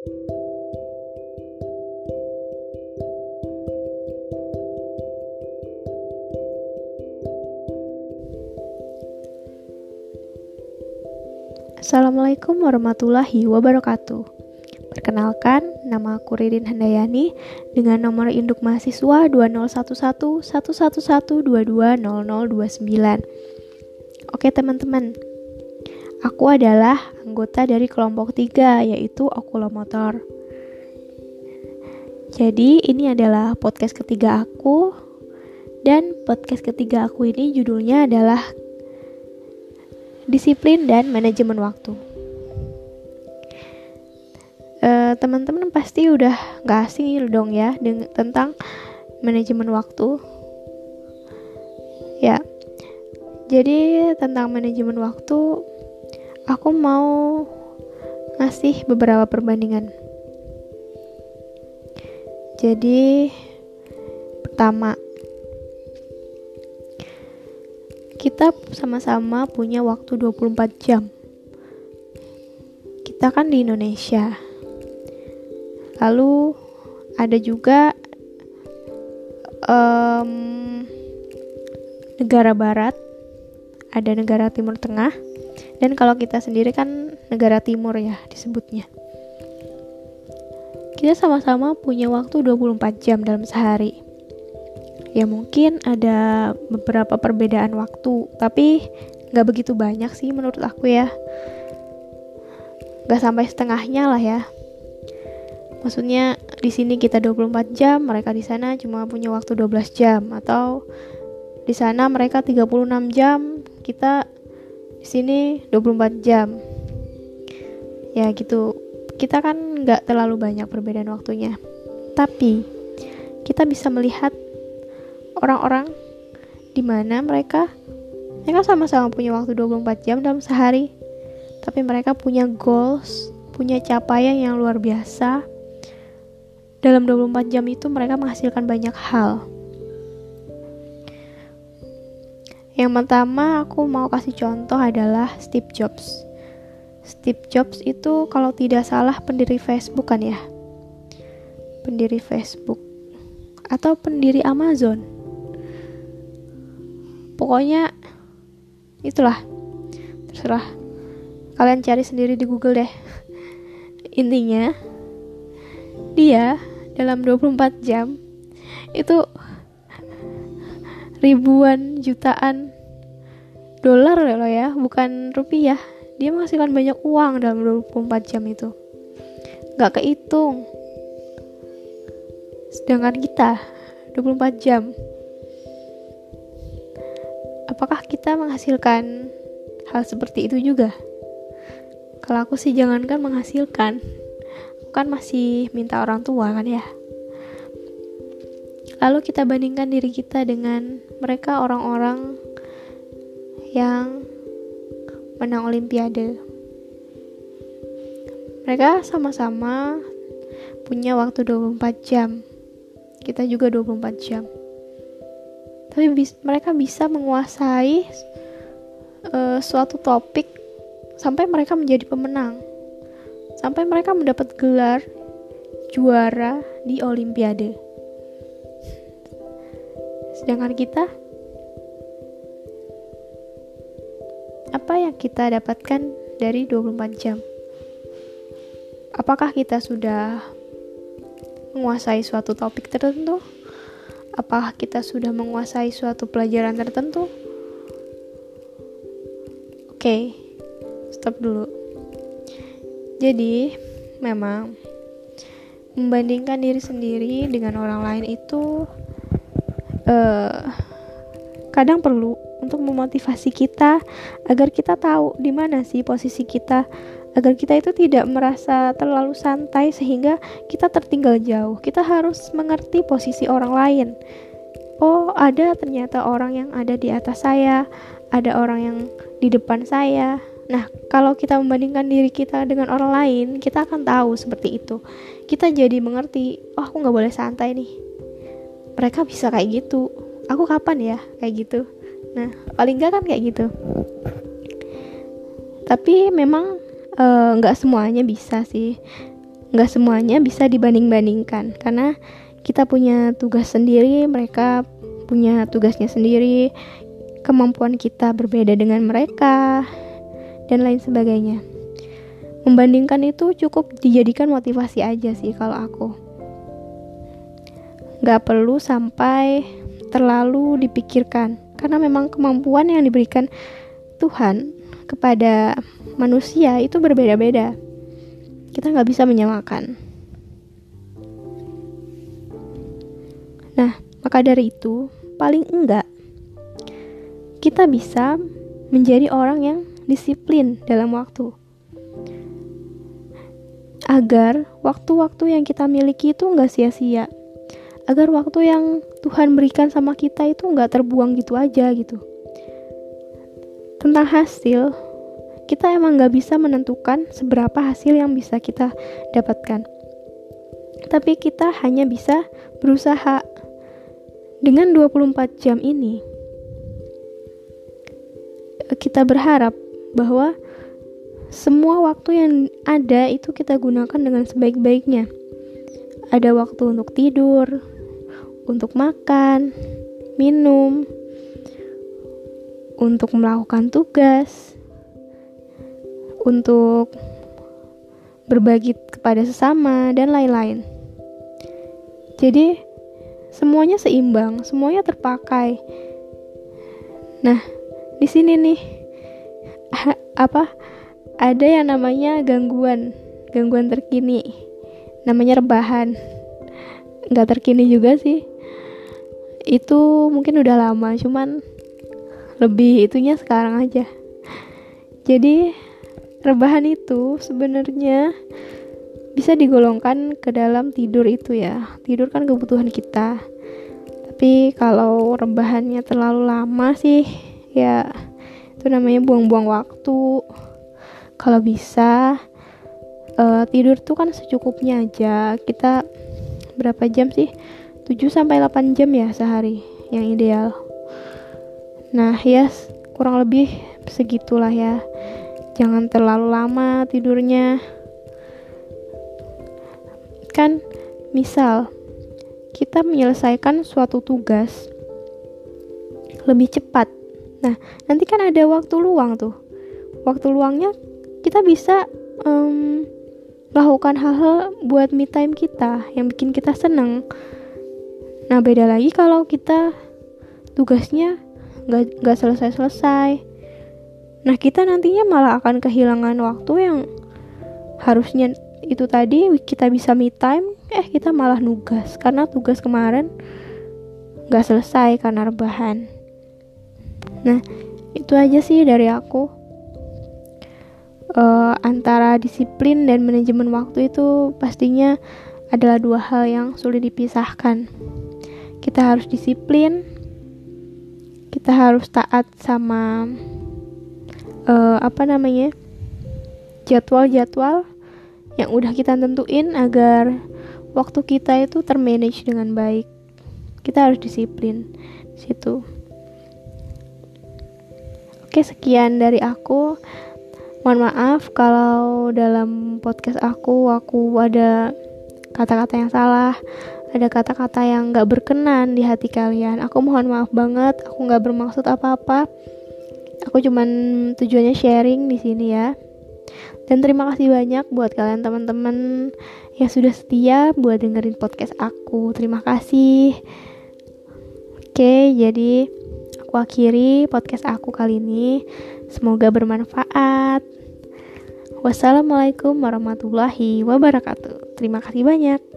Assalamualaikum warahmatullahi wabarakatuh. Perkenalkan, nama aku Ririn Handayani dengan nomor induk mahasiswa 20111111220029. Oke teman-teman, aku adalah anggota dari kelompok 3 yaitu okulomotor. Jadi ini adalah podcast ketiga aku dan podcast ketiga aku ini judulnya adalah disiplin dan manajemen waktu. Uh, teman-teman pasti udah gak asing dong ya dengan tentang manajemen waktu. Ya, jadi tentang manajemen waktu, aku mau ngasih beberapa perbandingan. Jadi, pertama, kita sama-sama punya waktu 24 jam. Kita kan di Indonesia. Lalu ada juga um, negara barat, ada negara timur tengah, dan kalau kita sendiri kan negara timur ya disebutnya. Kita sama-sama punya waktu 24 jam dalam sehari. Ya mungkin ada beberapa perbedaan waktu tapi nggak begitu banyak sih menurut aku ya. Nggak sampai setengahnya lah ya. Maksudnya di sini kita 24 jam mereka di sana cuma punya waktu 12 jam. Atau di sana mereka 36 jam kita di sini 24 jam. Ya gitu. Kita kan nggak terlalu banyak perbedaan waktunya. Tapi kita bisa melihat orang-orang di mana mereka mereka sama-sama punya waktu 24 jam dalam sehari. Tapi mereka punya goals punya capaian yang luar biasa. Dalam 24 jam itu mereka menghasilkan banyak hal yang pertama aku mau kasih contoh adalah Steve Jobs. Steve Jobs itu kalau tidak salah pendiri Facebook kan ya? Pendiri Facebook atau pendiri Amazon. Pokoknya itulah terserah. Kalian cari sendiri di Google deh. Intinya dia dalam 24 jam itu ribuan jutaan dolar loh ya bukan rupiah. Dia menghasilkan banyak uang dalam 24 jam itu. Gak kehitung. Sedangkan kita 24 jam. Apakah kita menghasilkan hal seperti itu juga? Kalau aku sih jangankan menghasilkan, kan masih minta orang tua kan ya. Lalu kita bandingkan diri kita dengan mereka orang-orang yang menang olimpiade. Mereka sama-sama punya waktu 24 jam. Kita juga 24 jam tapi bis mereka bisa menguasai uh, suatu topik sampai mereka menjadi pemenang sampai mereka mendapat gelar juara di olimpiade sedangkan kita apa yang kita dapatkan dari 24 jam apakah kita sudah menguasai suatu topik tertentu Apakah kita sudah menguasai suatu pelajaran tertentu? Oke, stop dulu. Jadi, memang membandingkan diri sendiri dengan orang lain itu uh, kadang perlu untuk memotivasi kita agar kita tahu di mana sih posisi kita agar kita itu tidak merasa terlalu santai sehingga kita tertinggal jauh. Kita harus mengerti posisi orang lain. Oh, ada ternyata orang yang ada di atas saya, ada orang yang di depan saya. Nah, kalau kita membandingkan diri kita dengan orang lain, kita akan tahu seperti itu. Kita jadi mengerti, oh aku nggak boleh santai nih. Mereka bisa kayak gitu. Aku kapan ya kayak gitu? Nah, paling nggak kan kayak gitu. Tapi memang Eh, nggak uh, semuanya bisa sih nggak semuanya bisa dibanding-bandingkan karena kita punya tugas sendiri mereka punya tugasnya sendiri kemampuan kita berbeda dengan mereka dan lain sebagainya membandingkan itu cukup dijadikan motivasi aja sih kalau aku nggak perlu sampai terlalu dipikirkan. Karena memang kemampuan yang diberikan Tuhan kepada manusia itu berbeda-beda. Kita nggak bisa menyamakan. Nah maka dari itu paling enggak kita bisa menjadi orang yang disiplin dalam waktu. Agar waktu-waktu yang kita miliki itu nggak sia-sia agar waktu yang Tuhan berikan sama kita itu nggak terbuang gitu aja gitu. Tentang hasil kita emang nggak bisa menentukan seberapa hasil yang bisa kita dapatkan. Tapi kita hanya bisa berusaha. Dengan 24 jam ini kita berharap bahwa semua waktu yang ada itu kita gunakan dengan sebaik-baiknya. Ada waktu untuk tidur, untuk makan, minum, untuk melakukan tugas, untuk berbagi kepada sesama, dan lain-lain. Jadi, semuanya seimbang, semuanya terpakai. Nah, di sini nih, apa ada yang namanya gangguan gangguan terkini namanya rebahan nggak terkini juga sih itu mungkin udah lama cuman lebih itunya sekarang aja. Jadi rebahan itu sebenarnya bisa digolongkan ke dalam tidur itu ya. Tidur kan kebutuhan kita. Tapi kalau rebahannya terlalu lama sih ya itu namanya buang-buang waktu. Kalau bisa uh, tidur tuh kan secukupnya aja. Kita berapa jam sih 7 sampai 8 jam ya sehari yang ideal. Nah ya yes, kurang lebih segitulah ya. Jangan terlalu lama tidurnya. Kan misal kita menyelesaikan suatu tugas lebih cepat. Nah nanti kan ada waktu luang tuh. Waktu luangnya kita bisa um, melakukan hal-hal buat me time kita yang bikin kita seneng nah beda lagi kalau kita tugasnya nggak nggak selesai selesai nah kita nantinya malah akan kehilangan waktu yang harusnya itu tadi kita bisa me time eh kita malah nugas. Karena tugas kemarin nggak selesai karena rebahan. Nah itu aja sih dari aku. Uh, antara disiplin dan manajemen waktu itu pastinya adalah dua hal yang sulit dipisahkan. Kita harus disiplin, kita harus taat sama uh, apa namanya jadwal-jadwal yang udah kita tentuin agar waktu kita itu termanage dengan baik. Kita harus disiplin situ. Oke, sekian dari aku. Mohon maaf kalau dalam podcast aku aku ada kata-kata yang salah, ada kata-kata yang gak berkenan di hati kalian. Aku mohon maaf banget, aku gak bermaksud apa-apa. Aku cuman tujuannya sharing di sini ya. Dan terima kasih banyak buat kalian teman-teman yang sudah setia buat dengerin podcast aku. Terima kasih. Oke, jadi aku akhiri podcast aku kali ini. Semoga bermanfaat. Wassalamualaikum warahmatullahi wabarakatuh. Terima kasih banyak.